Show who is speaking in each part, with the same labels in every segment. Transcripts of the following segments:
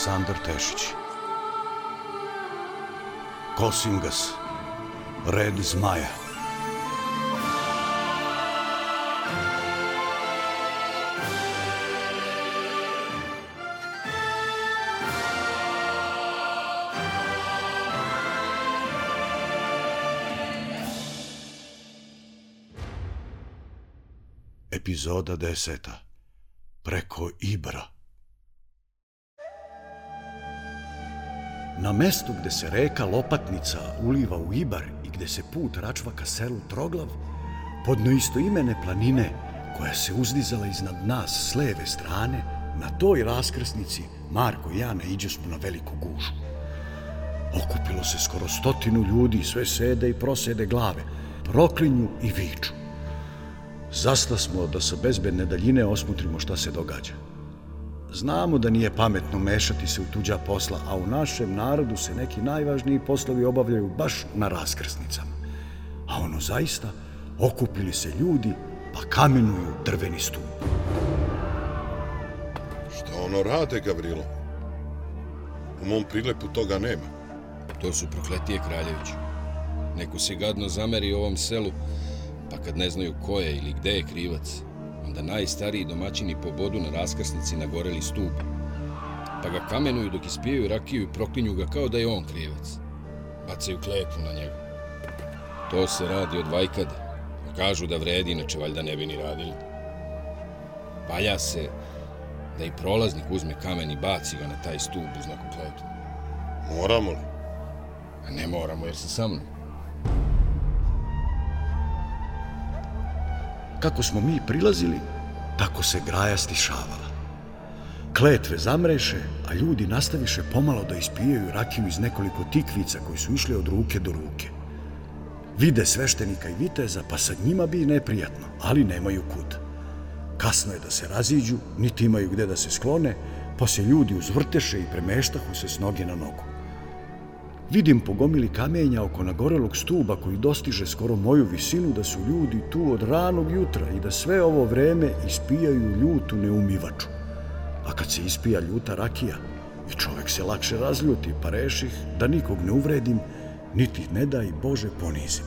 Speaker 1: Aleksandar Tešić. Kosingas, red zmaja. Epizoda deseta. Preko Ibra. Na mestu gde se reka Lopatnica uliva u Ibar i gde se put račva ka selu Troglav, podno imene planine koja se uzdizala iznad nas s leve strane, na toj raskrsnici Marko i ja naiđe smo na veliku gužu. Okupilo se skoro stotinu ljudi, sve sede i prosede glave, proklinju i viču. Zasta smo da sa bezbedne daljine osmutrimo šta se događa. Znamo da nije pametno mešati se u tuđa posla, a u našem narodu se neki najvažniji poslovi obavljaju baš na raskrsnicama. A ono zaista, okupili se ljudi pa kamenuju drveni stup.
Speaker 2: Šta ono rade, Gavrilo? U mom prilepu toga nema.
Speaker 3: To su prokletije Kraljević. Neko se gadno zameri ovom selu, pa kad ne znaju ko je ili gde je krivac, onda najstariji domaćini pobodu na raskrsnici na goreli stup, pa ga kamenuju dok ispijaju rakiju i proklinju ga kao da je on krivac. Bacaju kletvu na njega. To se radi od vajkade, a kažu da vredi, inače valjda ne bi ni radili. Valja se da i prolaznik uzme kamen i baci ga na taj stup uz neku kletvu.
Speaker 2: Moramo li?
Speaker 3: A ne moramo, jer se sa mnom.
Speaker 1: Kako smo mi prilazili, tako se graja stišavala. Kletve zamreše, a ljudi nastaviše pomalo da ispijaju rakiju iz nekoliko tikvica koji su išli od ruke do ruke. Vide sveštenika i viteza, pa sa njima bi neprijatno, ali nemaju kud. Kasno je da se raziđu, niti imaju gde da se sklone, pa se ljudi uzvrteše i premeštahu se s noge na nogu. Vidim po gomili kamenja oko nagorelog stuba koji dostiže skoro moju visinu da su ljudi tu od ranog jutra i da sve ovo vreme ispijaju ljutu neumivaču. A kad se ispija ljuta rakija, i čovek se lakše razljuti, pa reših da nikog ne uvredim, niti ne da i Bože ponizim.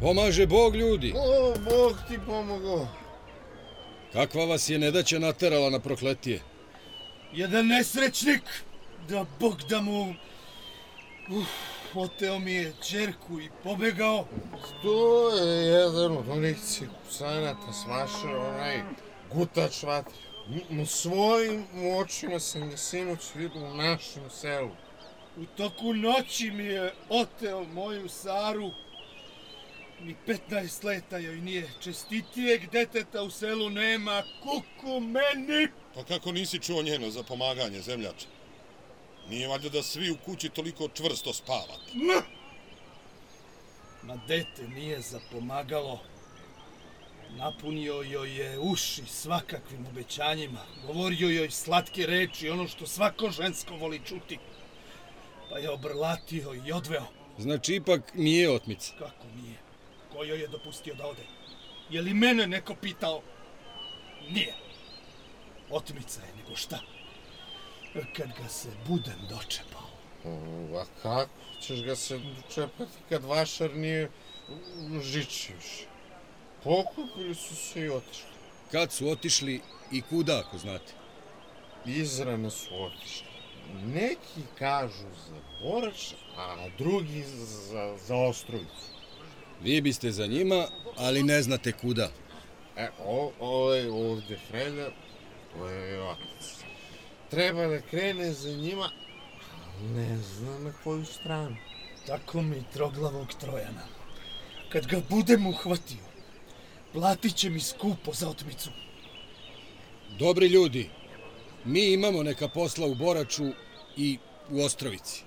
Speaker 3: Pomaže Bog ljudi!
Speaker 4: O, Bog ti pomogo!
Speaker 3: Kakva vas je nedaća naterala na prokletije?
Speaker 4: Jedan nesrećnik! Da Bog da mu... Uf, oteo mi je čerku i pobegao.
Speaker 5: To je jedan od onih cirkusanata smašao onaj gutač vatri. Na svojim očima sam ga sinoć vidio u našem selu.
Speaker 4: U toku noći mi je oteo moju Saru. Ni 15 leta joj nije. Čestitijeg deteta u selu nema. Kuku meni!
Speaker 2: Pa kako nisi čuo njeno za pomaganje zemljača? Nije valjda da svi u kući toliko čvrsto spavate.
Speaker 4: Ma! Ma dete nije zapomagalo. Napunio joj je uši svakakvim obećanjima. Govorio joj slatke reči, ono što svako žensko voli čuti. Pa je obrlatio i odveo.
Speaker 3: Znači, ipak nije otmica.
Speaker 4: Kako nije? Ko joj je dopustio da ode? Je li mene neko pitao? Nije. Otmica je, nego šta? Kad ga se budem dočepao.
Speaker 5: A kako ćeš ga se dočepati kad vašar nije žiči još? Pokupili su se i otišli.
Speaker 3: Kad su otišli i kuda, ako znate?
Speaker 5: Izrano su otišli. Neki kažu za Borač, a drugi za, za Ostrovicu.
Speaker 3: Vi biste za njima, ali ne znate kuda.
Speaker 5: E, o, ovo je ovdje Freda, to je otac treba da krene za njima, ne znam na koju stranu.
Speaker 4: Tako mi troglavog trojana. Kad ga budem uhvatio, platit će mi skupo za otmicu.
Speaker 3: Dobri ljudi, mi imamo neka posla u Boraču i u Ostrovici.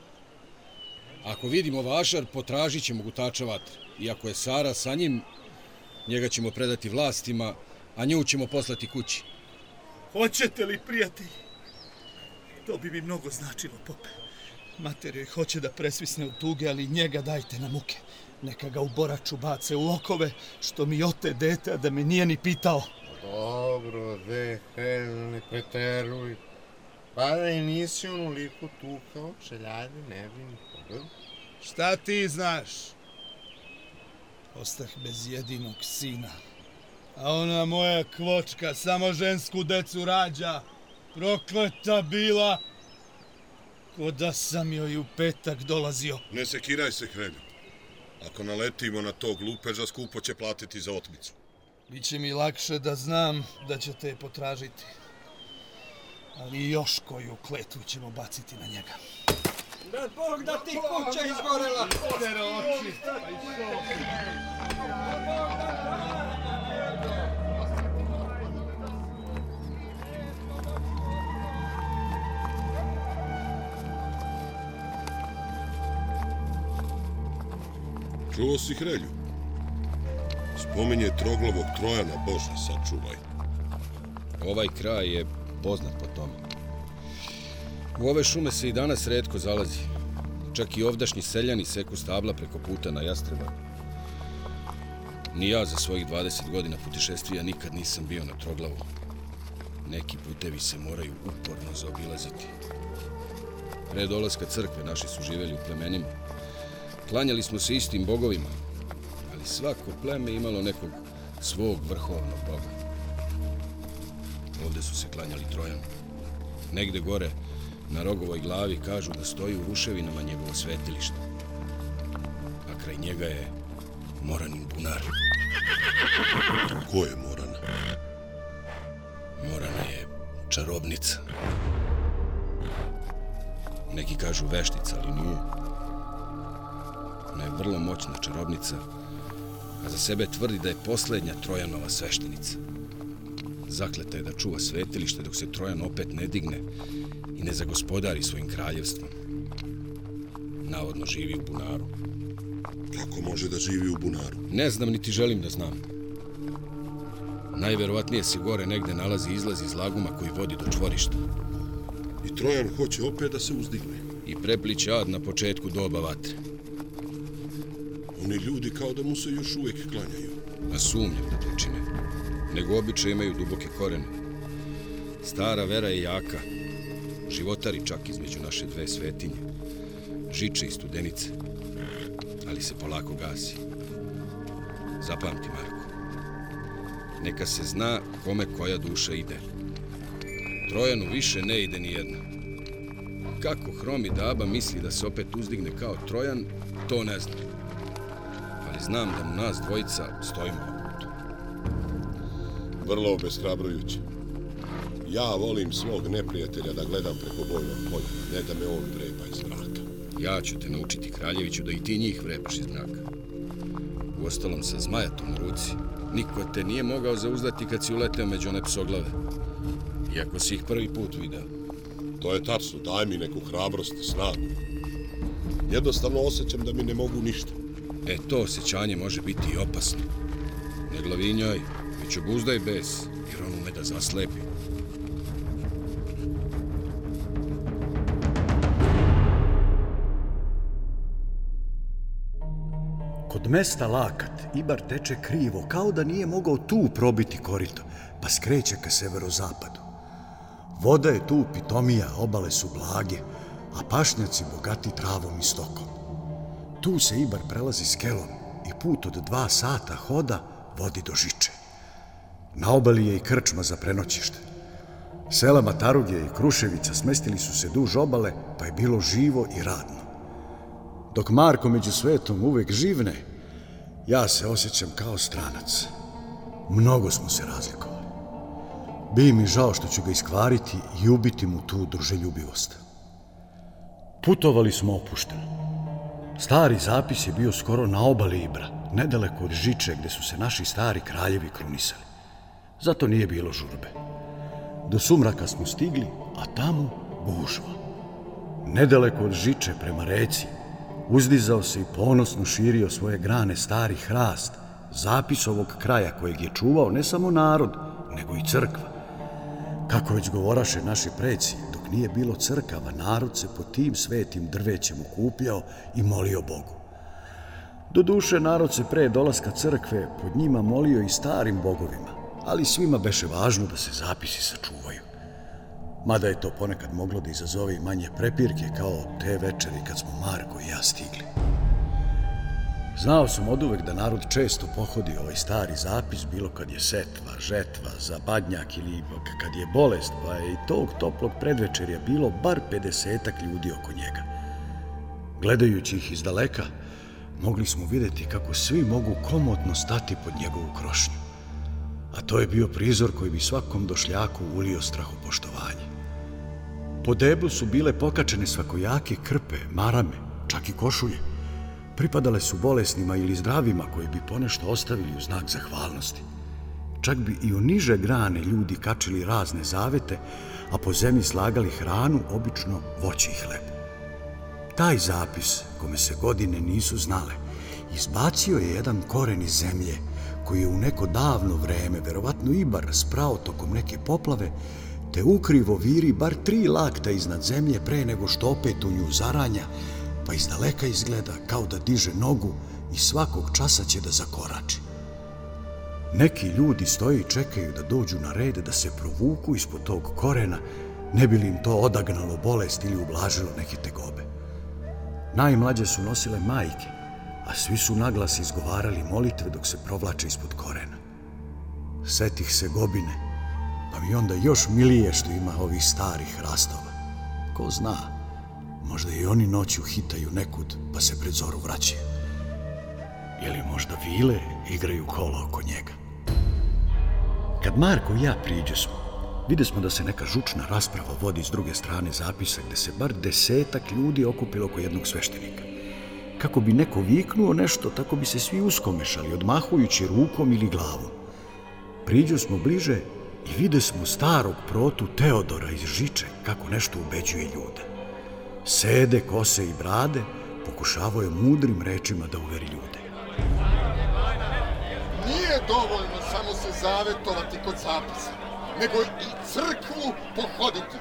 Speaker 3: Ako vidimo vašar, potražit ćemo gutača vatre. Iako je Sara sa njim, njega ćemo predati vlastima, a nju ćemo poslati kući.
Speaker 4: Hoćete li, prijatelji? To bi mi mnogo značilo, pope. Mater joj hoće da presvisne u tuge, ali njega dajte na muke. Neka ga u boraču bace u okove, što mi ote dete, da me nije ni pitao.
Speaker 5: Dobro, de, ne preteruj. Pa da i nisi onoliko tukao, čeljadi ne bi nikoga.
Speaker 4: Šta ti znaš? Ostah bez jedinog sina. A ona moja kvočka samo žensku decu rađa. Prokleta bila. Ko da sam joj u petak dolazio.
Speaker 2: Ne sekiraj se, Krelju. Ako naletimo na tog lupeža, skupo će platiti za otmicu.
Speaker 4: Biće mi lakše da znam da ćete je potražiti. Ali još koju kletvu ćemo baciti na njega.
Speaker 6: Da Bog da ti kuća izgorela!
Speaker 4: Odere oči, pa i
Speaker 2: Čuo si Hrelju? Spominje troglovog Trojana, Bože, sačuvaj.
Speaker 3: Ovaj kraj je poznat po tome. U ove šume se i danas redko zalazi. Čak i ovdašnji seljani seku stabla preko puta na Jastreba. Ni ja za svojih 20 godina putešestvija nikad nisam bio na Troglavu. Neki putevi se moraju uporno zaobilaziti. Pre dolaska crkve naši su živeli u plemenima. Klanjali smo se istim bogovima, ali svako pleme imalo nekog svog vrhovnog boga. Ovde su se klanjali Trojanu. Negde gore, na rogovoj glavi, kažu da stoji u ruševinama njegovo svetilište. A kraj njega je Moranin bunar.
Speaker 2: Ko je Morana?
Speaker 3: Morana je čarobnica. Neki kažu veštica, ali nije. Vrlo moćna čarobnica, a za sebe tvrdi da je posljednja Trojanova sveštenica. Zakleta je da čuva svetilište dok se Trojan opet ne digne i ne zagospodari svojim kraljevstvom. Navodno živi u bunaru.
Speaker 2: Kako može da živi u bunaru?
Speaker 3: Ne znam, niti želim da znam. Najverovatnije se gore negde nalazi izlaz iz laguma koji vodi do čvorišta
Speaker 2: I Trojan hoće opet da se uzdigne.
Speaker 3: i prepliće ad na početku doba vatre.
Speaker 2: Oni ljudi kao da mu se još uvijek klanjaju.
Speaker 3: A sumnjam da to čine. Nego običaj imaju duboke korene. Stara vera je jaka. Životari čak između naše dve svetinje. Žiče i studenice. Ali se polako gasi. Zapamti, Marko. Neka se zna kome koja duša ide. Trojanu više ne ide ni jedna. Kako Hromi Daba misli da se opet uzdigne kao Trojan, to ne znam. Znam da mu nas dvojica stojimo na putu.
Speaker 2: Vrlo obeshrabrujuće. Ja volim svog neprijatelja da gledam preko bojnog polja, ne da me on vrepa iz mraka.
Speaker 3: Ja ću te naučiti, Kraljeviću, da i ti njih vrepaš iz mraka. Uostalom sa zmajatom u ruci. Niko te nije mogao zauzdati kad si uleteo među one psoglave. Iako si ih prvi put video.
Speaker 2: To je tačno, daj mi neku hrabrost, snagu. Jednostavno osjećam da mi ne mogu ništa.
Speaker 3: E, to osjećanje može biti i opasno. Ne glavinjaj, već obuzdaj bes, jer on ume da zaslepi.
Speaker 1: Kod mesta Lakat Ibar teče krivo, kao da nije mogao tu probiti korito, pa skreće ka severozapadu. Voda je tu pitomija, obale su blage, a pašnjaci bogati travom i stokom. Tu se Ibar prelazi skelom i put od dva sata hoda vodi do Žiče. Na obali je i krčma za prenoćište. Sela Matarugje i Kruševica smestili su se duž obale, pa je bilo živo i radno. Dok Marko među svetom uvek živne, ja se osjećam kao stranac. Mnogo smo se razlikovali. Bi mi žao što ću ga iskvariti i ubiti mu tu druželjubivost. Putovali smo opušteno. Stari zapis je bio skoro na obali Ibra, nedaleko od Žiče gde su se naši stari kraljevi krunisali. Zato nije bilo žurbe. Do sumraka smo stigli, a tamo gužva. Nedaleko od Žiče prema reci, uzdizao se i ponosno širio svoje grane stari hrast, zapis ovog kraja kojeg je čuvao ne samo narod, nego i crkva. Kako već govoraše naši preci, dok nije bilo crkava, narod se po tim svetim drvećem okupljao i molio Bogu. Do duše, narod se pre dolaska crkve pod njima molio i starim bogovima, ali svima beše važno da se zapisi sačuvaju. Mada je to ponekad moglo da izazove i manje prepirke kao te večeri kad smo Marko i ja stigli. Znao sam od uvek da narod često pohodi ovaj stari zapis, bilo kad je setva, žetva, zabadnjak ili kad je bolest, pa je i tog toplog predvečerja bilo bar 50 ljudi oko njega. Gledajući ih iz daleka, mogli smo videti kako svi mogu komotno stati pod njegovu krošnju. A to je bio prizor koji bi svakom došljaku ulio strahopoštovanje. Po deblu su bile pokačene svakojake krpe, marame, čak i košulje. Pripadale su bolesnima ili zdravima koji bi ponešto ostavili u znak zahvalnosti. Čak bi i u niže grane ljudi kačili razne zavete, a po zemlji slagali hranu, obično voći i hleb. Taj zapis, kome se godine nisu znale, izbacio je jedan koren iz zemlje, koji je u neko davno vreme, verovatno Ibar, sprao tokom neke poplave, te ukrivo viri bar tri lakta iznad zemlje pre nego što opet u nju zaranja, pa iz daleka izgleda kao da diže nogu i svakog časa će da zakorači. Neki ljudi stoje i čekaju da dođu na red da se provuku ispod tog korena, ne bi li im to odagnalo bolest ili ublažilo neke tegobe. Najmlađe su nosile majke, a svi su naglas izgovarali molitve dok se provlače ispod korena. Setih se gobine, pa mi onda još milije što ima ovih starih rastova. Ko zna, možda i oni noću hitaju nekud, pa se pred zoru vraćaju. Ili možda vile igraju kola oko njega. Kad Marko i ja priđe smo, vide smo da se neka žučna rasprava vodi s druge strane zapisa gde se bar desetak ljudi okupilo oko jednog sveštenika. Kako bi neko viknuo nešto, tako bi se svi uskomešali, odmahujući rukom ili glavom. Priđu smo bliže i vide smo starog protu Teodora iz Žiče kako nešto ubeđuje ljude. Sede, kose i brade pokušavao je mudrim rečima da uveri ljude.
Speaker 5: Nije dovoljno samo se zavetovati kod zapisa, nego i crkvu pohoditi.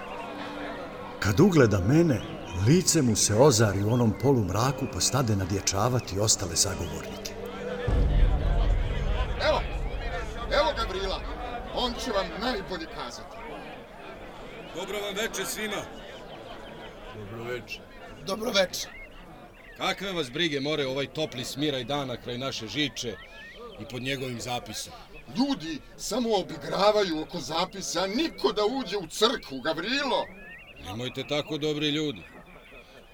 Speaker 1: Kad ugleda mene, lice mu se ozari u onom polumraku pa stade nadječavati ostale zagovornike.
Speaker 5: Evo, evo Gavrila, on će vam najbolje kazati.
Speaker 3: Dobro vam večer svima.
Speaker 4: Dobro večer.
Speaker 3: Kakve vas brige more ovaj topli smiraj dana kraj naše žiče i pod njegovim zapisom?
Speaker 5: Ljudi samo obigravaju oko zapisa, a niko da uđe u crkvu, Gavrilo.
Speaker 3: Nemojte tako, dobri ljudi.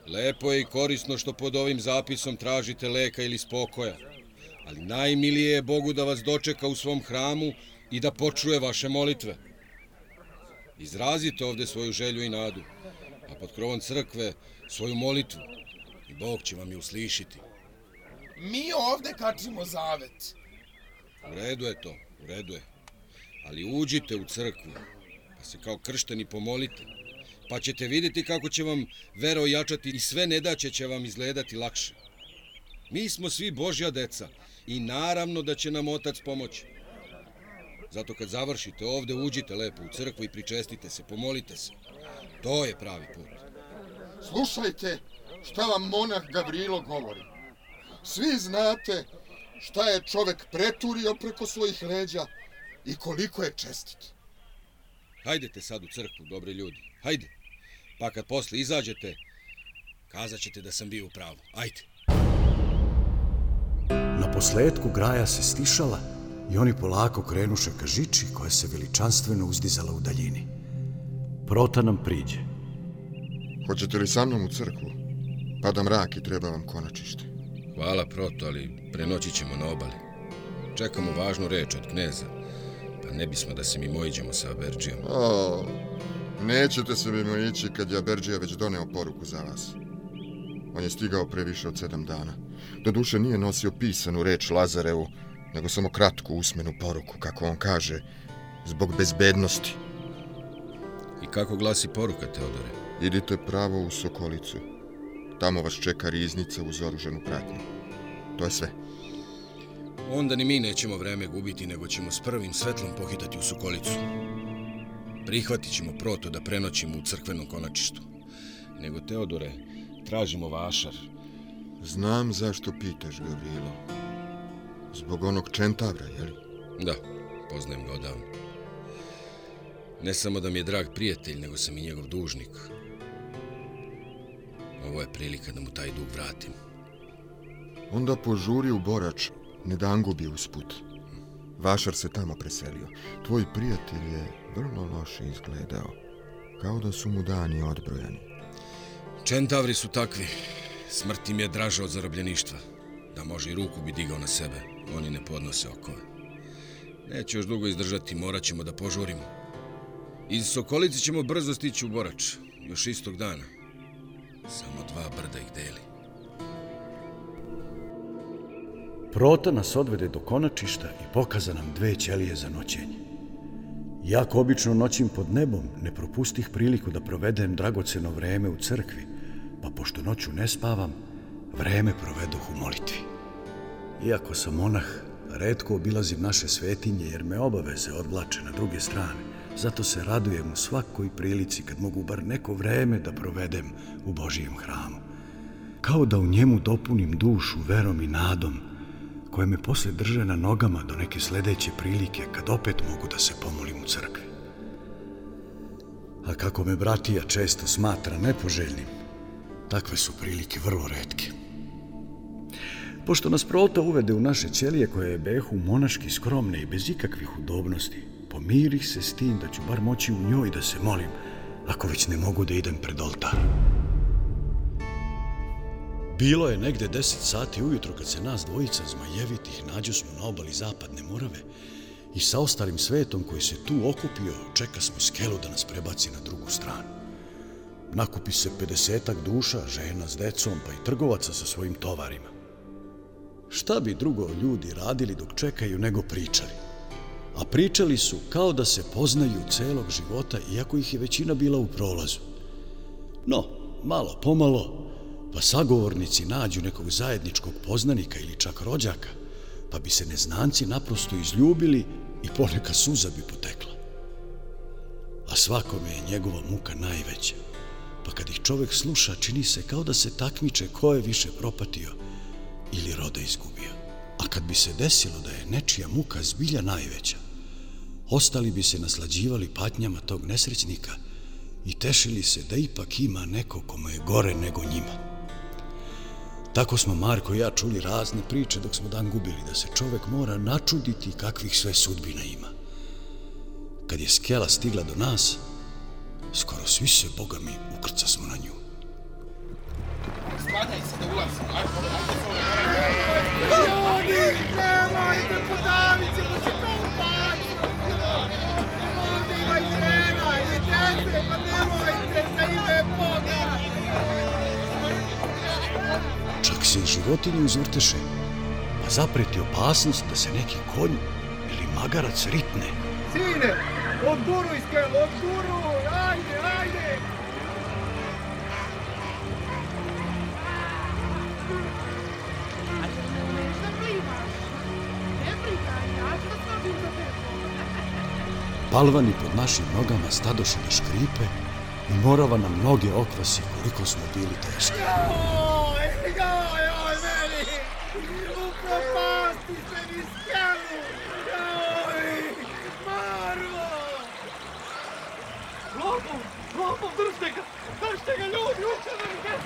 Speaker 3: Lepo je i korisno što pod ovim zapisom tražite leka ili spokoja. Ali najmilije je Bogu da vas dočeka u svom hramu i da počuje vaše molitve. Izrazite ovde svoju želju i nadu, a pod krovom crkve svoju molitvu i Bog će vam je uslišiti.
Speaker 4: Mi ovde kačimo zavet.
Speaker 3: U redu je to, u redu je. Ali uđite u crkvu, pa se kao kršteni pomolite, pa ćete vidjeti kako će vam vera ojačati i sve nedaće će vam izgledati lakše. Mi smo svi Božja deca i naravno da će nam Otac pomoći. Zato kad završite ovde, uđite lepo u crkvu i pričestite se, pomolite se. To je pravi put.
Speaker 5: Slušajte šta vam monah Gavrilo govori. Svi znate šta je čovek preturio preko svojih leđa i koliko je čestit.
Speaker 3: Hajdete sad u crkvu, dobri ljudi. Hajde. Pa kad posle izađete, kazat ćete da sam bio u pravu. Ajde.
Speaker 1: Na posledku graja se stišala i oni polako krenuše ka žiči koja se veličanstveno uzdizala u daljini. Prota nam priđe.
Speaker 5: Hoćete li sa mnom u crkvu? Pada mrak i treba vam konačište.
Speaker 3: Hvala, Proto, ali prenoći ćemo na obali. Čekamo važnu reč od kneza, pa ne bismo da se mi mojiđemo sa Berđijom.
Speaker 5: O, nećete se mimo ići kad je Berđija već doneo poruku za vas. On je stigao pre više od sedam dana. Doduše nije nosio pisanu reč Lazarevu, nego samo kratku usmenu poruku, kako on kaže, zbog bezbednosti.
Speaker 3: Kako glasi poruka, Teodore?
Speaker 5: Idite pravo u Sokolicu. Tamo vas čeka riznica uz oruženu pratnju. To je sve.
Speaker 3: Onda ni mi nećemo vreme gubiti, nego ćemo s prvim svetlom pohitati u Sokolicu. Prihvatit ćemo proto da prenoćimo u crkvenom konačištu. Nego, Teodore, tražimo vašar.
Speaker 5: Znam zašto pitaš, Gavrilo. Zbog onog čentavra, jel?
Speaker 3: Da, poznajem ga odavno. Ne samo da mi je drag prijatelj, nego sam i njegov dužnik. Ovo je prilika da mu taj dug vratim.
Speaker 5: Onda požuri u Borač, ne dangubi usput. Vašar se tamo preselio. Tvoj prijatelj je vrlo loše izgledao. Kao da su mu dani odbrojani.
Speaker 3: Čentavri su takvi. Smrt im je draža od zarobljeništva. Da može i ruku bi digao na sebe. Oni ne podnose okove. Neće još dugo izdržati, morat ćemo da požurimo. Iz Sokolice ćemo brzo stići u Borač. Još istog dana. Samo dva brda ih deli.
Speaker 1: Prota nas odvede do konačišta i pokaza nam dve ćelije za noćenje. Jako obično noćim pod nebom, ne propustih priliku da provedem dragoceno vreme u crkvi, pa pošto noću ne spavam, vreme provedoh u molitvi. Iako sam monah, redko obilazim naše svetinje jer me obaveze odvlače na druge strane. Zato se radujem u svakoj prilici kad mogu bar neko vreme da provedem u Božijem hramu. Kao da u njemu dopunim dušu verom i nadom, koje me posle drže na nogama do neke sledeće prilike kad opet mogu da se pomolim u crkvi. A kako me bratija često smatra nepoželjnim, takve su prilike vrlo redke. Pošto nas prota uvede u naše ćelije koje je behu monaški skromne i bez ikakvih udobnosti, pomirih se s tim da ću bar moći u njoj da se molim, ako već ne mogu da idem pred oltar. Bilo je negde deset sati ujutro kad se nas dvojica zmajevitih nađu smo na obali zapadne Morave i sa ostalim svetom koji se tu okupio čeka smo skelu da nas prebaci na drugu stranu. Nakupi se 50 duša, žena s decom pa i trgovaca sa svojim tovarima. Šta bi drugo ljudi radili dok čekaju nego pričali? A pričali su kao da se poznaju celog života, iako ih je većina bila u prolazu. No, malo pomalo, pa sagovornici nađu nekog zajedničkog poznanika ili čak rođaka, pa bi se neznanci naprosto izljubili i poneka suza bi potekla. A svakome je njegova muka najveća, pa kad ih čovek sluša, čini se kao da se takmiče ko je više propatio ili roda izgubio. A kad bi se desilo da je nečija muka zbilja najveća, ostali bi se naslađivali patnjama tog nesrećnika i tešili se da ipak ima neko kome je gore nego njima. Tako smo Marko i ja čuli razne priče dok smo dan gubili, da se čovek mora načuditi kakvih sve sudbina ima. Kad je skela stigla do nas, skoro svi se, boga mi, ukrca smo na nju.
Speaker 6: Skladaj se da ulazim, ajde, ajde, Ljudi, nemojte, podavit ćemo se kao pati! Ovdje ima i žena, i djece, pa nemojte, za ime Boga!
Speaker 1: Čak se i životinje uzvrteše, pa zapreti opasnost da se neki konj ili magarac ritne.
Speaker 6: Sine, odguruj skelu, odguruj,
Speaker 1: Balvani pod našim nogama stadoše da škripe i morava nam noge okvasi koliko smo bili teški.
Speaker 6: Joj, joj, joj, meni! Upropasti se mi skelu! Joj, Marvo! Lopov, lopov, držite ga! Držite ga, ljudi, uče da ljudi!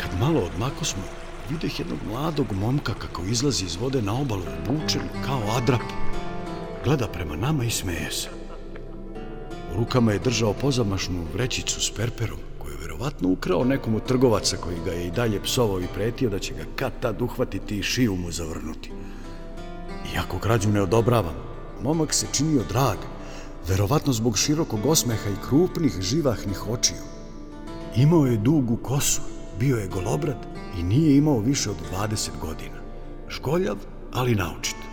Speaker 1: Kad malo odmako smo, videh jednog mladog momka kako izlazi iz vode na obalu obučen kao adrap. Gleda prema nama i smeje se. U rukama je držao pozamašnu vrećicu s perperom, koju je verovatno ukrao nekom od trgovaca koji ga je i dalje psovao i pretio da će ga kad tad uhvatiti i šiju mu zavrnuti. Iako krađu ne odobravam, momak se činio drag, verovatno zbog širokog osmeha i krupnih živahnih očiju. Imao je dugu kosu, bio je golobrad i nije imao više od 20 godina. Školjav, ali naučit.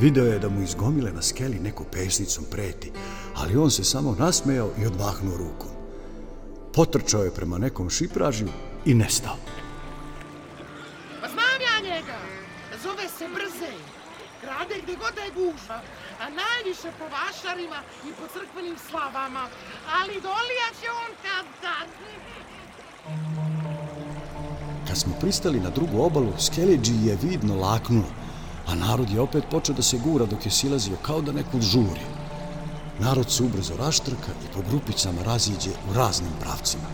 Speaker 1: Video je da mu iz gomile na skeli neko pesnicom preti, ali on se samo nasmejao i odmahnuo rukom. Potrčao je prema nekom šipražju i nestao.
Speaker 7: Pa znam ja njega. Zove se Brzej. Krade gde god da je gužva. A najviše po vašarima i po crkvenim slavama. Ali dolija će on kad tad.
Speaker 1: Kad smo pristali na drugu obalu, Skeleđi je vidno laknuo, a narod je opet počeo da se gura dok je silazio kao da nekud žuri. Narod se ubrzo raštrka i po grupicama raziđe u raznim pravcima.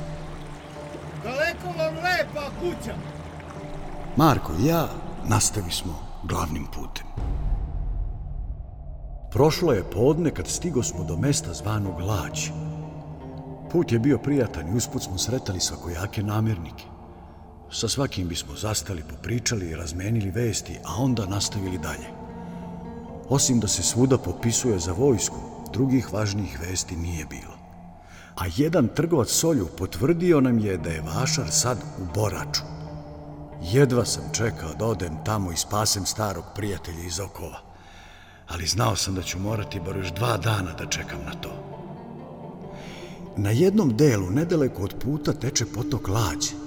Speaker 6: Daleko vam lepa kuća.
Speaker 1: Marko i ja nastavi smo glavnim putem. Prošlo je podne kad stigo smo do mesta zvanog Lađ. Put je bio prijatan i usput smo sretali svakojake namjernike. Sa svakim bismo zastali, popričali i razmenili vesti, a onda nastavili dalje. Osim da se svuda popisuje za vojsku, drugih važnijih vesti nije bilo. A jedan trgovac solju potvrdio nam je da je Vašar sad u Boraču. Jedva sam čekao da odem tamo i spasem starog prijatelja iz okova. Ali znao sam da ću morati bar još dva dana da čekam na to. Na jednom delu, nedaleko od puta, teče potok Lađ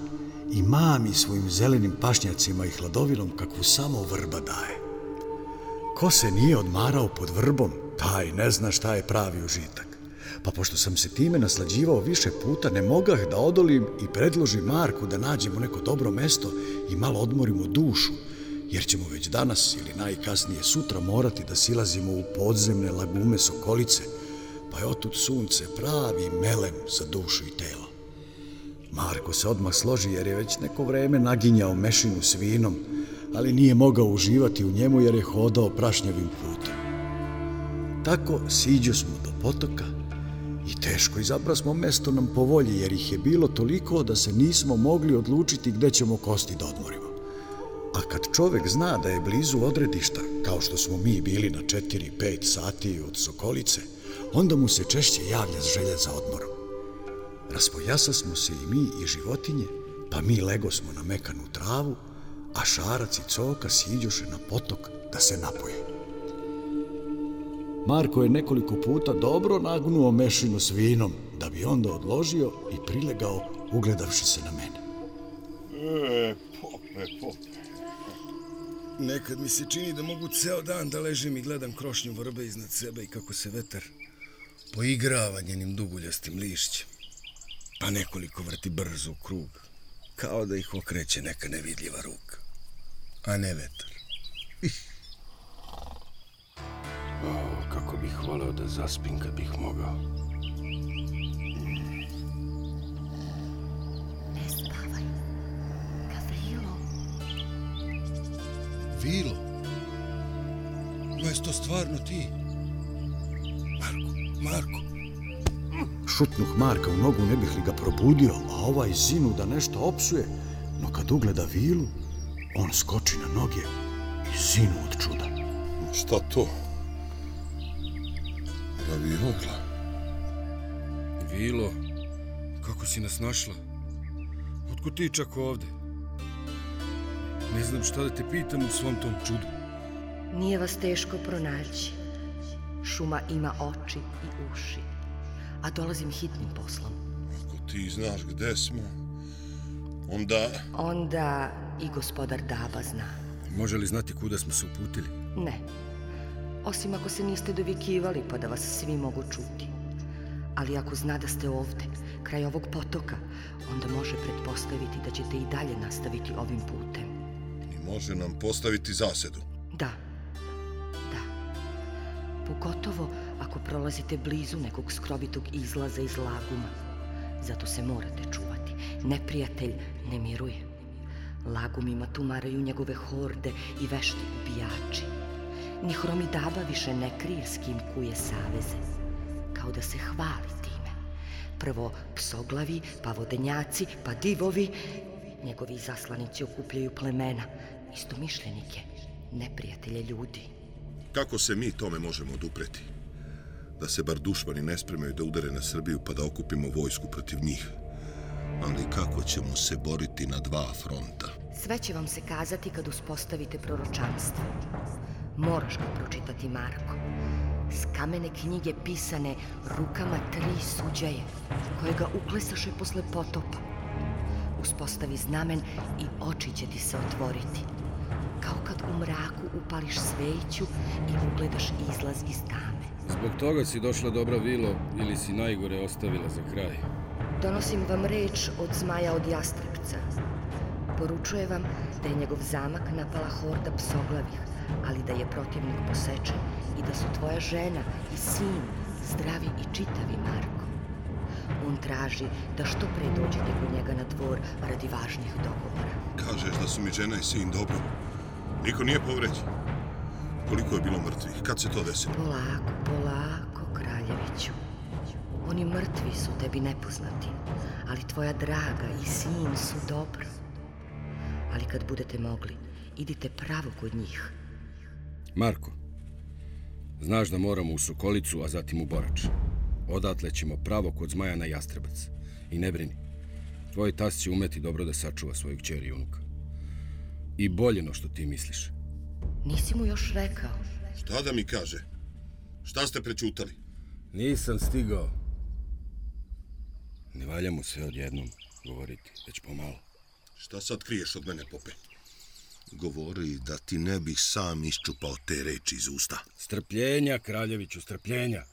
Speaker 1: i mami svojim zelenim pašnjacima i hladovinom kakvu samo vrba daje. Ko se nije odmarao pod vrbom, taj ne zna šta je pravi užitak. Pa pošto sam se time naslađivao više puta, ne mogah da odolim i predložim Marku da nađemo neko dobro mesto i malo odmorimo dušu, jer ćemo već danas ili najkasnije sutra morati da silazimo u podzemne lagume Sokolice, pa je otud sunce pravi melem za dušu i telo. Marko se odmah složi jer je već neko vreme naginjao mešinu s vinom, ali nije mogao uživati u njemu jer je hodao prašnjevim putem. Tako siđo smo do potoka i teško izabra smo mesto nam po volji jer ih je bilo toliko da se nismo mogli odlučiti gde ćemo kosti da odmorimo. A kad čovek zna da je blizu odredišta, kao što smo mi bili na 4-5 sati od Sokolice, onda mu se češće javlja želja za odmorom. Raspojasa smo se i mi i životinje, pa mi lego smo na mekanu travu, a šarac i coka siđoše na potok da se napoje. Marko je nekoliko puta dobro nagnuo mešinu s vinom, da bi onda odložio i prilegao ugledavši se na mene.
Speaker 2: E, pope, pope.
Speaker 3: Nekad mi se čini da mogu ceo dan da ležim i gledam krošnju vrbe iznad sebe i kako se vetar poigrava njenim duguljastim lišćem. Pa nekoliko vrti brzo u krug, kao da ih okreće neka nevidljiva ruka. A ne vetar. o, kako bih voleo da zaspim kad bih mogao.
Speaker 8: Ne spavaj. Gavrilo,
Speaker 3: Vilo? Ma je to stvarno ti? Marko, Marko.
Speaker 1: Šutnuh Marka u nogu, ne bih li ga probudio, a ovaj zinu da nešto opsuje, no kad ugleda vilu, on skoči na noge i zinu od čuda.
Speaker 2: Šta to? Raviola.
Speaker 3: Vilo, kako si nas našla? Otko ti čak ovde? Ne znam šta da te pitam u svom tom čudu.
Speaker 8: nije vas teško pronaći. Šuma ima oči i uši, a dolazim hitnim poslom.
Speaker 2: Ako ti znaš gde smo, onda...
Speaker 8: Onda i gospodar Daba zna.
Speaker 3: Može li znati kuda smo se uputili?
Speaker 8: Ne. Osim ako se niste dovikivali pa da vas svi mogu čuti. Ali ako zna da ste ovde, kraj ovog potoka, onda može pretpostaviti da ćete i dalje nastaviti ovim putem.
Speaker 2: I može nam postaviti zasedu.
Speaker 8: Da. Da. Pogotovo ako prolazite blizu nekog skrovitog izlaza iz laguma. Zato se morate čuvati. Neprijatelj ne miruje. Lagumima tumaraju njegove horde i vešti ubijači. Ni Hromidaba više ne krije s kim kuje saveze. Kao da se hvali time. Prvo psoglavi, pa vodenjaci, pa divovi. Njegovi zaslanici okupljaju plemena, istomišljenike, neprijatelje ljudi.
Speaker 2: Kako se mi tome možemo odupreti? Da se bar dušmani ne spremaju da udare na Srbiju pa da okupimo vojsku protiv njih. Ali kako ćemo se boriti na dva fronta?
Speaker 8: Sve će vam se kazati kad uspostavite proročanstvo. Moraš ga pročitati, Marko. S kamene knjige pisane rukama tri suđaje, koje ga uklesaše posle potopa. Uspostavi znamen i oči će ti se otvoriti. Kao kad u mraku upališ sveću i ugledaš izlaz iz tame.
Speaker 3: Zbog toga si došla dobra Vilo ili si najgore ostavila za kraj?
Speaker 8: Donosim vam reč od zmaja od jastrepca. Poručuje vam da je njegov zamak napala horda psoglavih, ali da je protivnik posečen i da su tvoja žena i sin zdravi i čitavi, Marko. On traži da što pre dođete kod njega na dvor radi važnih dogovora.
Speaker 2: Kažeš da su mi žena i sin dobro. Niko nije povređen. Koliko je bilo mrtvih? Kad se to desilo?
Speaker 8: Polako, polako, kraljeviću. Oni mrtvi su tebi nepoznati, ali tvoja draga i sin su dobro. Ali kad budete mogli, idite pravo kod njih.
Speaker 3: Marko, znaš da moramo u Sokolicu, a zatim u Borač. Odatle ćemo pravo kod zmaja na Jastrebac. I ne brini, tvoj tas će umeti dobro da sačuva svoju kćeri i unuka. I bolje no što ti misliš.
Speaker 8: Nisi mu još rekao.
Speaker 2: Šta da mi kaže? Šta ste prećutali?
Speaker 3: Nisam stigao. Ne valja mu sve odjednom govoriti, već pomalo.
Speaker 2: Šta sad kriješ od mene, Pope? Govori da ti ne bih sam iščupao te reči iz usta.
Speaker 3: Strpljenja, kraljeviću, strpljenja.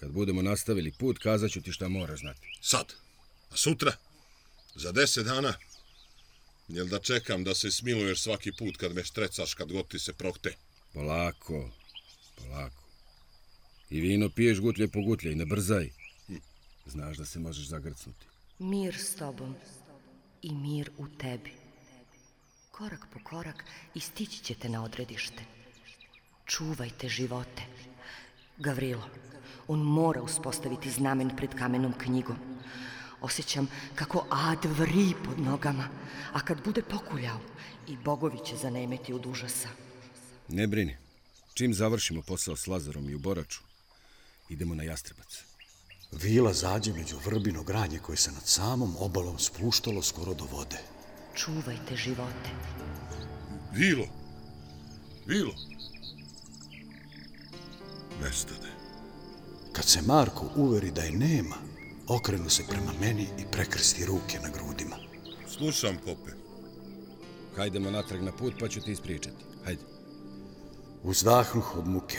Speaker 3: Kad budemo nastavili put, kazat ću ti šta moraš znati.
Speaker 2: Sad. A sutra? Za deset dana? Jel da čekam da se smiluješ svaki put kad me štrecaš, kad god ti se prohte?
Speaker 3: Polako, polako. I vino piješ gutlje po gutlje i ne brzaj. Znaš da se možeš zagrcnuti.
Speaker 8: Mir s tobom i mir u tebi. Korak po korak i stići ćete na odredište. Čuvajte živote. Gavrilo, on mora uspostaviti znamen pred kamenom knjigom. Osjećam kako ad vri pod nogama, a kad bude pokuljao, i bogovi će zanemeti od užasa.
Speaker 3: Ne brini. Čim završimo posao s Lazarom i u Boraču, idemo na Jastrebac.
Speaker 1: Vila zađe među vrbino granje koje se nad samom obalom spuštalo skoro do vode.
Speaker 8: Čuvajte živote.
Speaker 2: Vilo! Vilo! Nestade.
Speaker 1: Kad se Marko uveri da je nema, okrenu se prema meni i prekrsti ruke na grudima.
Speaker 2: Slušam, Pope.
Speaker 3: Hajdemo natrag na put pa ću ti ispričati. Hajde.
Speaker 1: Uzdahnuh od muke.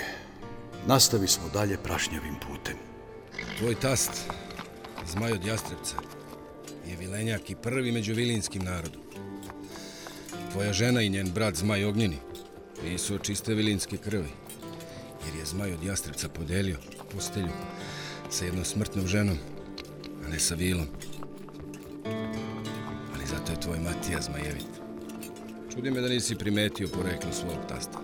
Speaker 1: Nastavi smo dalje prašnjavim putem.
Speaker 3: Tvoj tast, zmaj od Jastrebca, je vilenjak i prvi među vilinskim narodom. Tvoja žena i njen brat Zmaj Ognjeni nisu čiste vilinske krvi, jer je Zmaj od Jastrebca podelio postelju sa jednom smrtnom ženom, a ne sa vilom. Ali zato je tvoj Matija Zmajevit. Čudi me da nisi primetio poreklo svog tasta.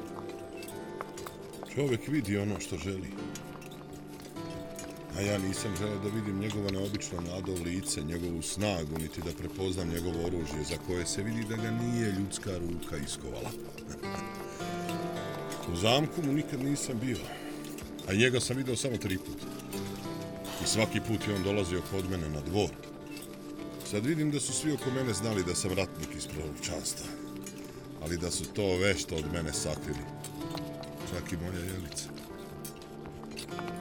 Speaker 2: Čovjek vidi ono što želi. A ja nisam želeo da vidim njegovo neobično mlado lice, njegovu snagu, niti da prepoznam njegovo oružje, za koje se vidi da ga nije ljudska ruka iskovala. U zamku mu nikad nisam bio, a njega sam video samo tri puta. I svaki put je on dolazio kod mene na dvor. Sad vidim da su svi oko mene znali da sam ratnik iz proročanstva, ali da su to vešto od mene sakrili. Čak i moja jelica.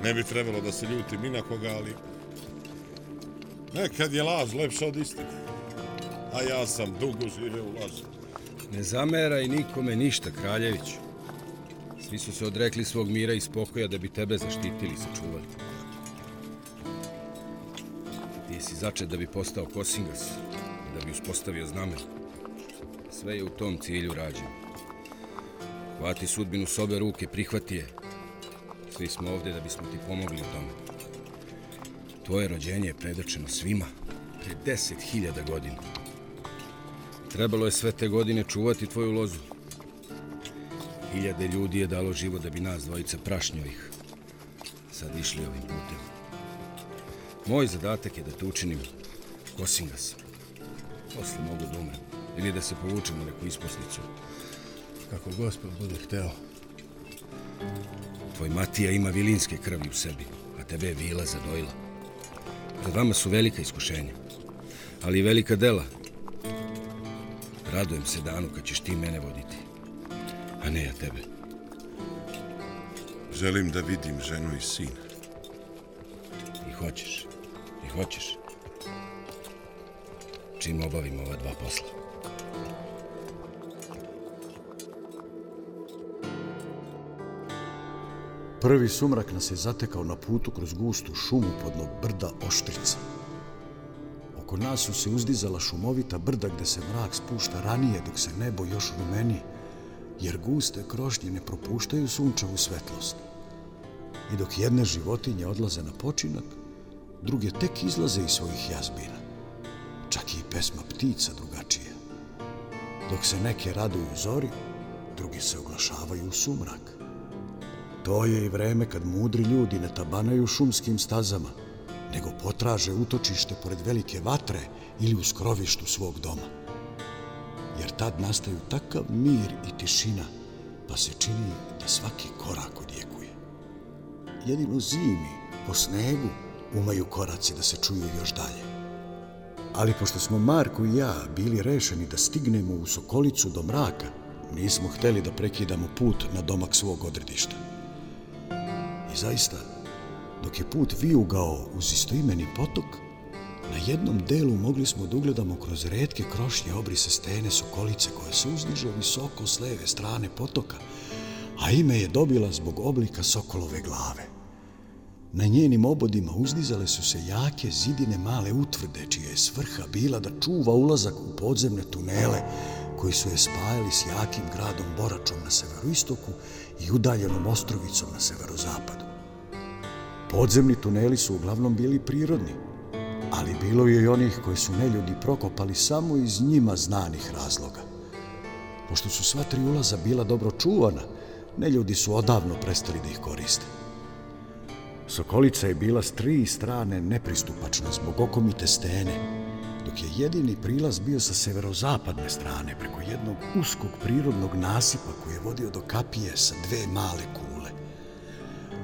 Speaker 2: Ne bi trebalo da se ljutim ni na koga, ali... Nekad je laž lepša od istine. A ja sam dugo živeo u laži.
Speaker 3: Ne zameraj nikome ništa, kraljević. Svi su se odrekli svog mira i spokoja da bi tebe zaštitili i sačuvali si začet da bi postao Kosingas i da bi uspostavio znamen. Sve je u tom cilju rađeno. Hvati sudbinu s obe ruke, prihvati je. Svi smo ovdje da bismo ti pomogli u tome. Tvoje rođenje je predočeno svima pre deset hiljada godina. Trebalo je sve te godine čuvati tvoju lozu. Hiljade ljudi je dalo život da bi nas dvojica prašnjovih sad išli ovim putem. Moj zadatak je da te učinim Kosingas. Posle mogu da umrem ili da se povučem u neku isposnicu. Kako gospod bude hteo. Tvoj Matija ima vilinske krvi u sebi, a tebe je vila zadojila. Pred vama su velika iskušenja, ali i velika dela. Radujem se danu kad ćeš ti mene voditi, a ne ja tebe.
Speaker 2: Želim da vidim ženu i sina.
Speaker 3: I hoćeš, hoćeš. Čim obavim ova dva posla.
Speaker 1: Prvi sumrak nas je zatekao na putu kroz gustu šumu podno brda Oštrica. Oko nas su se uzdizala šumovita brda gde se mrak spušta ranije dok se nebo još rumeni, jer guste krošnje ne propuštaju sunčevu svetlost. I dok jedne životinje odlaze na počinak, druge tek izlaze iz svojih jazbina. Čak i pesma ptica drugačija. Dok se neke raduju zori, drugi se oglašavaju u sumrak. To je i vreme kad mudri ljudi ne tabanaju šumskim stazama, nego potraže utočište pored velike vatre ili u skrovištu svog doma. Jer tad nastaju takav mir i tišina, pa se čini da svaki korak odjekuje. Jedino zimi, po snegu, umaju koraci da se čuju još dalje. Ali pošto smo Marko i ja bili rešeni da stignemo u Sokolicu do mraka, nismo hteli da prekidamo put na domak svog odredišta. I zaista, dok je put vijugao uz istoimeni potok, na jednom delu mogli smo da ugledamo kroz redke krošnje obrise stene Sokolice koja se uzdiže visoko s leve strane potoka, a ime je dobila zbog oblika Sokolove glave. Na njenim obodima uzdizale su se jake zidine male utvrde, čija je svrha bila da čuva ulazak u podzemne tunele koji su je spajali s jakim gradom Boračom na severoistoku i udaljenom Ostrovicom na severozapadu. Podzemni tuneli su uglavnom bili prirodni, ali bilo je i onih koji su neljudi prokopali samo iz njima znanih razloga. Pošto su sva tri ulaza bila dobro čuvana, neljudi su odavno prestali da ih koriste. Sokolica je bila s tri strane nepristupačna zbog okomite stene, dok je jedini prilaz bio sa severozapadne strane preko jednog uskog prirodnog nasipa koji je vodio do kapije sa dve male kule.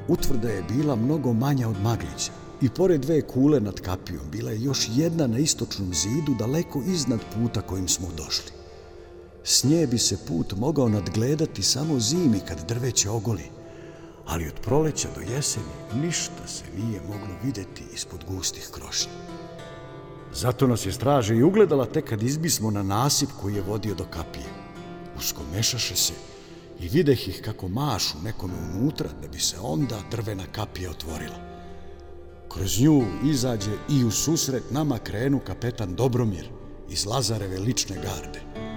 Speaker 1: Utvrda je bila mnogo manja od Maglića i pored dve kule nad kapijom bila je još jedna na istočnom zidu daleko iznad puta kojim smo došli. S nje bi se put mogao nadgledati samo zimi kad drveće ogoli, ali od proleća do jeseni ništa se nije moglo videti ispod gustih krošnja. Zato nas je straža i ugledala tek kad izbismo na nasip koji je vodio do kapije. Usko mešaše se i videh ih kako mašu nekome unutra da bi se onda drvena kapija otvorila. Kroz nju izađe i u susret nama krenu kapetan Dobromir iz Lazareve lične garde.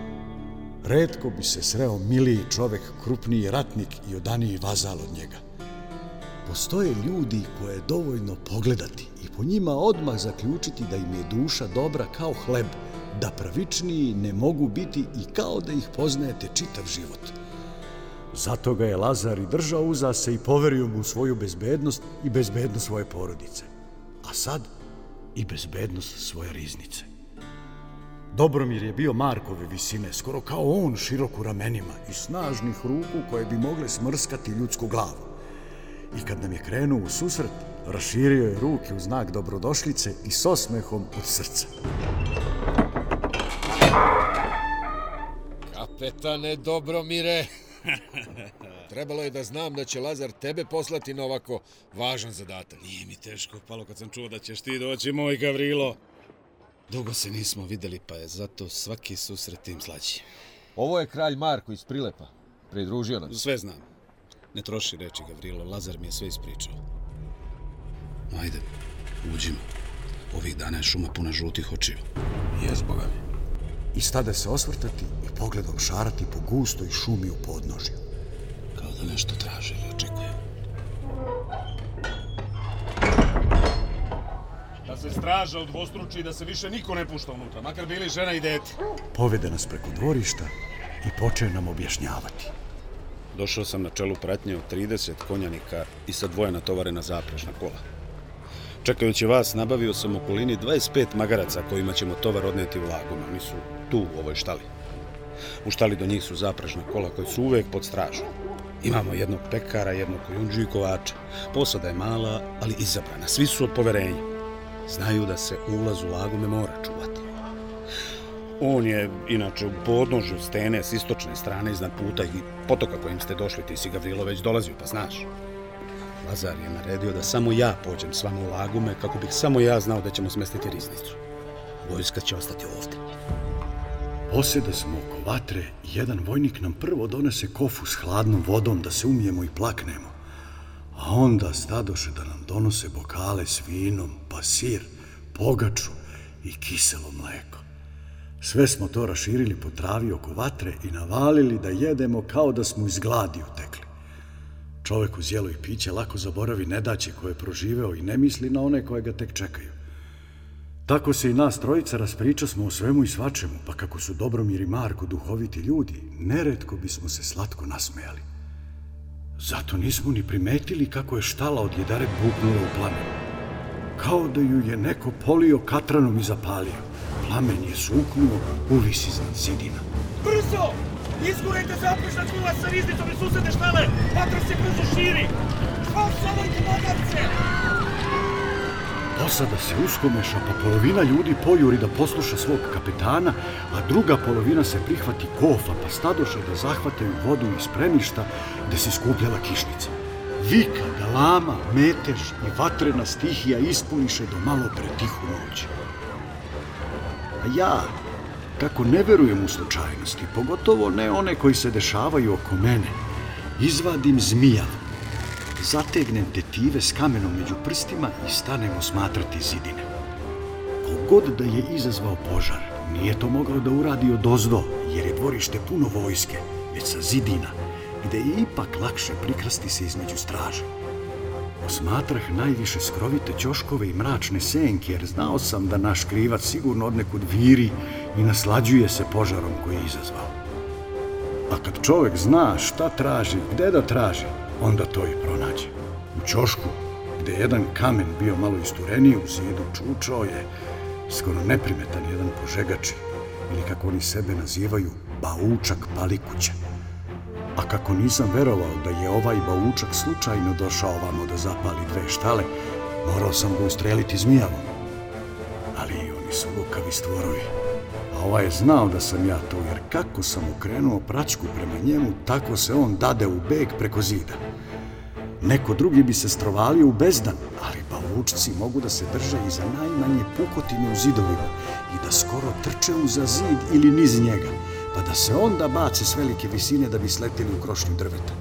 Speaker 1: Redko bi se sreo miliji čovek, krupniji ratnik i odaniji vazal od njega. Postoje ljudi koje je dovoljno pogledati i po njima odmah zaključiti da im je duša dobra kao hleb, da pravičniji ne mogu biti i kao da ih poznajete čitav život. Zato ga je Lazar i držao uza se i poverio mu svoju bezbednost i bezbednost svoje porodice. A sad i bezbednost svoje riznice. Dobromir je bio Markove visine, skoro kao on širok u ramenima i snažnih ruku koje bi mogle smrskati ljudsku glavu. I kad nam je krenuo u susret, raširio je ruke u znak dobrodošlice i s osmehom od srca.
Speaker 3: Kapetane Dobromire, trebalo je da znam da će Lazar tebe poslati na ovako važan zadatak.
Speaker 9: Nije mi teško palo kad sam čuo da ćeš ti doći, moj Gavrilo. Dugo se nismo videli, pa je zato svaki susret tim slađi.
Speaker 3: Ovo je kralj Marko iz Prilepa. Pridružio nam. se.
Speaker 9: Sve znam. Ne troši reči, Gavrilo. Lazar mi je sve ispričao. Ajde, uđimo. Ovih dana je šuma puna žutih očiju.
Speaker 3: Jes, Boga mi.
Speaker 1: I stade se osvrtati i pogledom šarati po gustoj šumi u podnožju.
Speaker 9: Kao da nešto traže ili očekuje.
Speaker 10: Da se straža odvostruči i da se više niko ne pušta unutra, makar bili žena i dete.
Speaker 1: Povede nas preko dvorišta i poče nam objašnjavati.
Speaker 9: Došao sam na čelu pratnje od 30 konjanika i sa dvoje natovarena zaprežna kola. Čekajući vas, nabavio sam u okolini 25 magaraca kojima ćemo tovar odneti u laguma. Oni su tu, u ovoj štali. U štali do njih su zaprežna kola koji su uvek pod stražom. Imamo jednog pekara, jednog kojunđu i kovača. Posada je mala, ali izabrana. Svi su od poverenja. Znaju da se ulaz u lagume mora čuvati. On je, inače, u podnožju stene s istočne strane iznad puta i potoka kojim ste došli, ti si Gavrilo već dolazio, pa znaš. Lazar je naredio da samo ja pođem s vama u lagume, kako bih samo ja znao da ćemo smestiti riznicu. Vojska će ostati ovdje.
Speaker 1: Posjede smo oko vatre i jedan vojnik nam prvo donese kofu s hladnom vodom da se umijemo i plaknemo. A onda stadoše da nam donose bokale s vinom, pa sir, pogaču i kiselo mleko. Sve smo to raširili po travi oko vatre i navalili da jedemo kao da smo iz gladi utekli. Čovek uz jelo i piće lako zaboravi nedaće koje je proživeo i ne misli na one koje ga tek čekaju. Tako se i nas trojica raspriča smo o svemu i svačemu, pa kako su Dobromir i Marko duhoviti ljudi, neretko bismo se slatko nasmejali. Zato nismo ni primetili kako je štala od jedare buknula u plamenu. Kao da ju je neko polio katranom i zapalio. Plamen je suknuo u vis iznad zidina.
Speaker 6: Brzo! Izgurajte zapušna čula sa riznicom i susede štale! Vatra se brzo širi! Spasavajte magarce!
Speaker 1: Posada se uskomeša, pa polovina ljudi pojuri da posluša svog kapetana, a druga polovina se prihvati kofa, pa stadoše da zahvataju vodu iz spremišta gde se skupljala kišnica. Vika, galama, metež i vatrena stihija ispuniše do malo pre tihu. A ja, kako ne verujem u slučajnosti, pogotovo ne one koji se dešavaju oko mene, izvadim zmijav, zategnem tetive s kamenom među prstima i stanemo smatrati zidine. Kogod da je izazvao požar, nije to mogao da uradi od ozdo, jer je dvorište puno vojske, već sa zidina, gde je ipak lakše prikrasti se između straže. Osmatrah najviše skrovite ćoškove i mračne senke, jer znao sam da naš krivac sigurno odnekud viri i naslađuje se požarom koji je izazvao. A kad čovek zna šta traži, gde da traži, onda to i pronađe. U ćošku, gde jedan kamen bio malo istureniji u zidu, čučao je skoro neprimetan jedan požegači, ili kako oni sebe nazivaju, baučak palikuća. A kako nisam verovao da je ovaj baučak slučajno došao ovamo da zapali dve štale, morao sam ga ustreliti zmijavom. Ali oni su lukavi stvorovi. A ovaj je znao da sam ja to, jer kako sam okrenuo praćku prema njemu, tako se on dade u beg preko zida. Neko drugi bi se strovalio u bezdan, ali balučci mogu da se drže i za najmanje pukotine u zidovima i da skoro trče uza zid ili niz njega, pa da se onda bace s velike visine da bi sletili u krošnju drveta.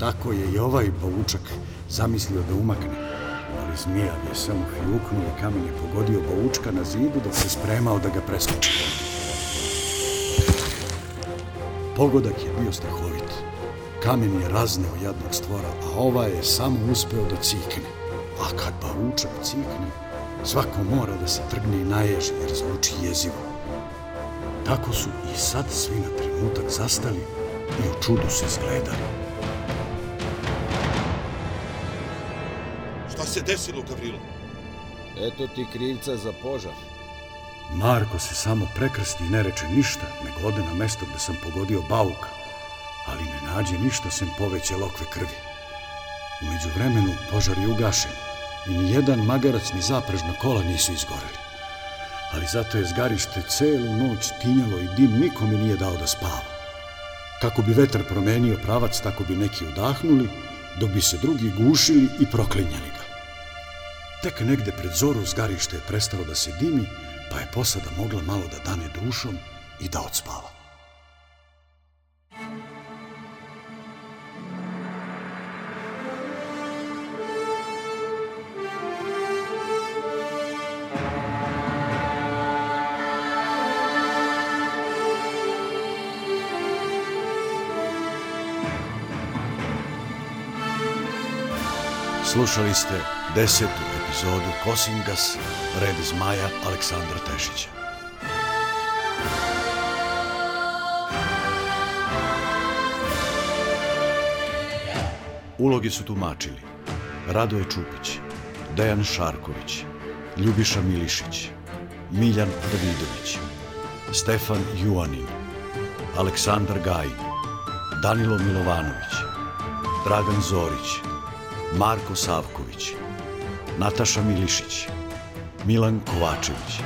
Speaker 1: Tako je i ovaj balučak zamislio da umakne, ali zmija je samo hljuknuo i kamen je pogodio balučka na zidu dok se spremao da ga preskoči. Pogodak je bio strahovit. Kamen je razneo jadnog stvora, a ova je samo uspeo da cikne. A kad baučak cikne, svako mora da se trgne i naježi jer zvuči jezivo. Tako su i sad svi na trenutak zastali i u čudu se zgledali.
Speaker 2: Šta se desilo, Gavrilo?
Speaker 3: Eto ti krivca za požar.
Speaker 1: Marko se samo prekrsti i ne reče ništa, nego ode na mesto gde sam pogodio bauka, ali ne nađe ništa sem poveće lokve krvi. Umeđu vremenu požar je ugašen i ni jedan magarac ni zaprežna kola nisu izgoreli. Ali zato je zgarište celu noć tinjalo i dim nikome nije dao da spava. Kako bi vetar promenio pravac, tako bi neki udahnuli, dok bi se drugi gušili i proklinjali ga. Tek negde pred zoru zgarište je prestalo da se dimi, pa je posada mogla malo da dane dušom i da odspava. Slušali ste desetu epizodu Kosingas, red zmaja Aleksandra Tešića. Uloge su tumačili Radoje Čupić, Dejan Šarković, Ljubiša Milišić, Miljan Davidović, Stefan Juanin, Aleksandar Gajin, Danilo Milovanović, Dragan Zorić, Marko Savković, Nataša Milišić, Milan Kovačević.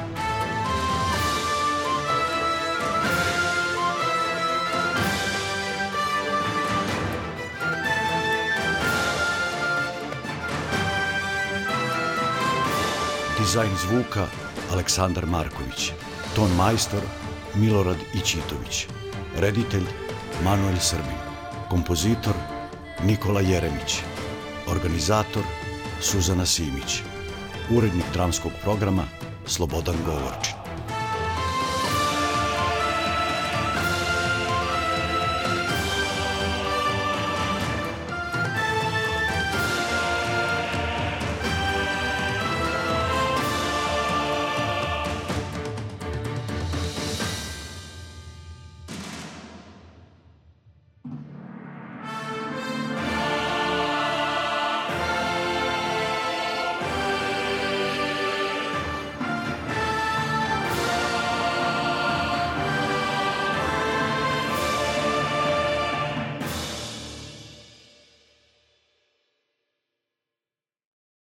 Speaker 1: Dizajn zvuka Aleksandar Marković. Ton majstor Milorad Ićitović. Reditelj Manuel Srbin. Kompozitor Nikola Jeremić. Organizator Suzana Simić. Urednik dramskog programa Slobodan Govorčić.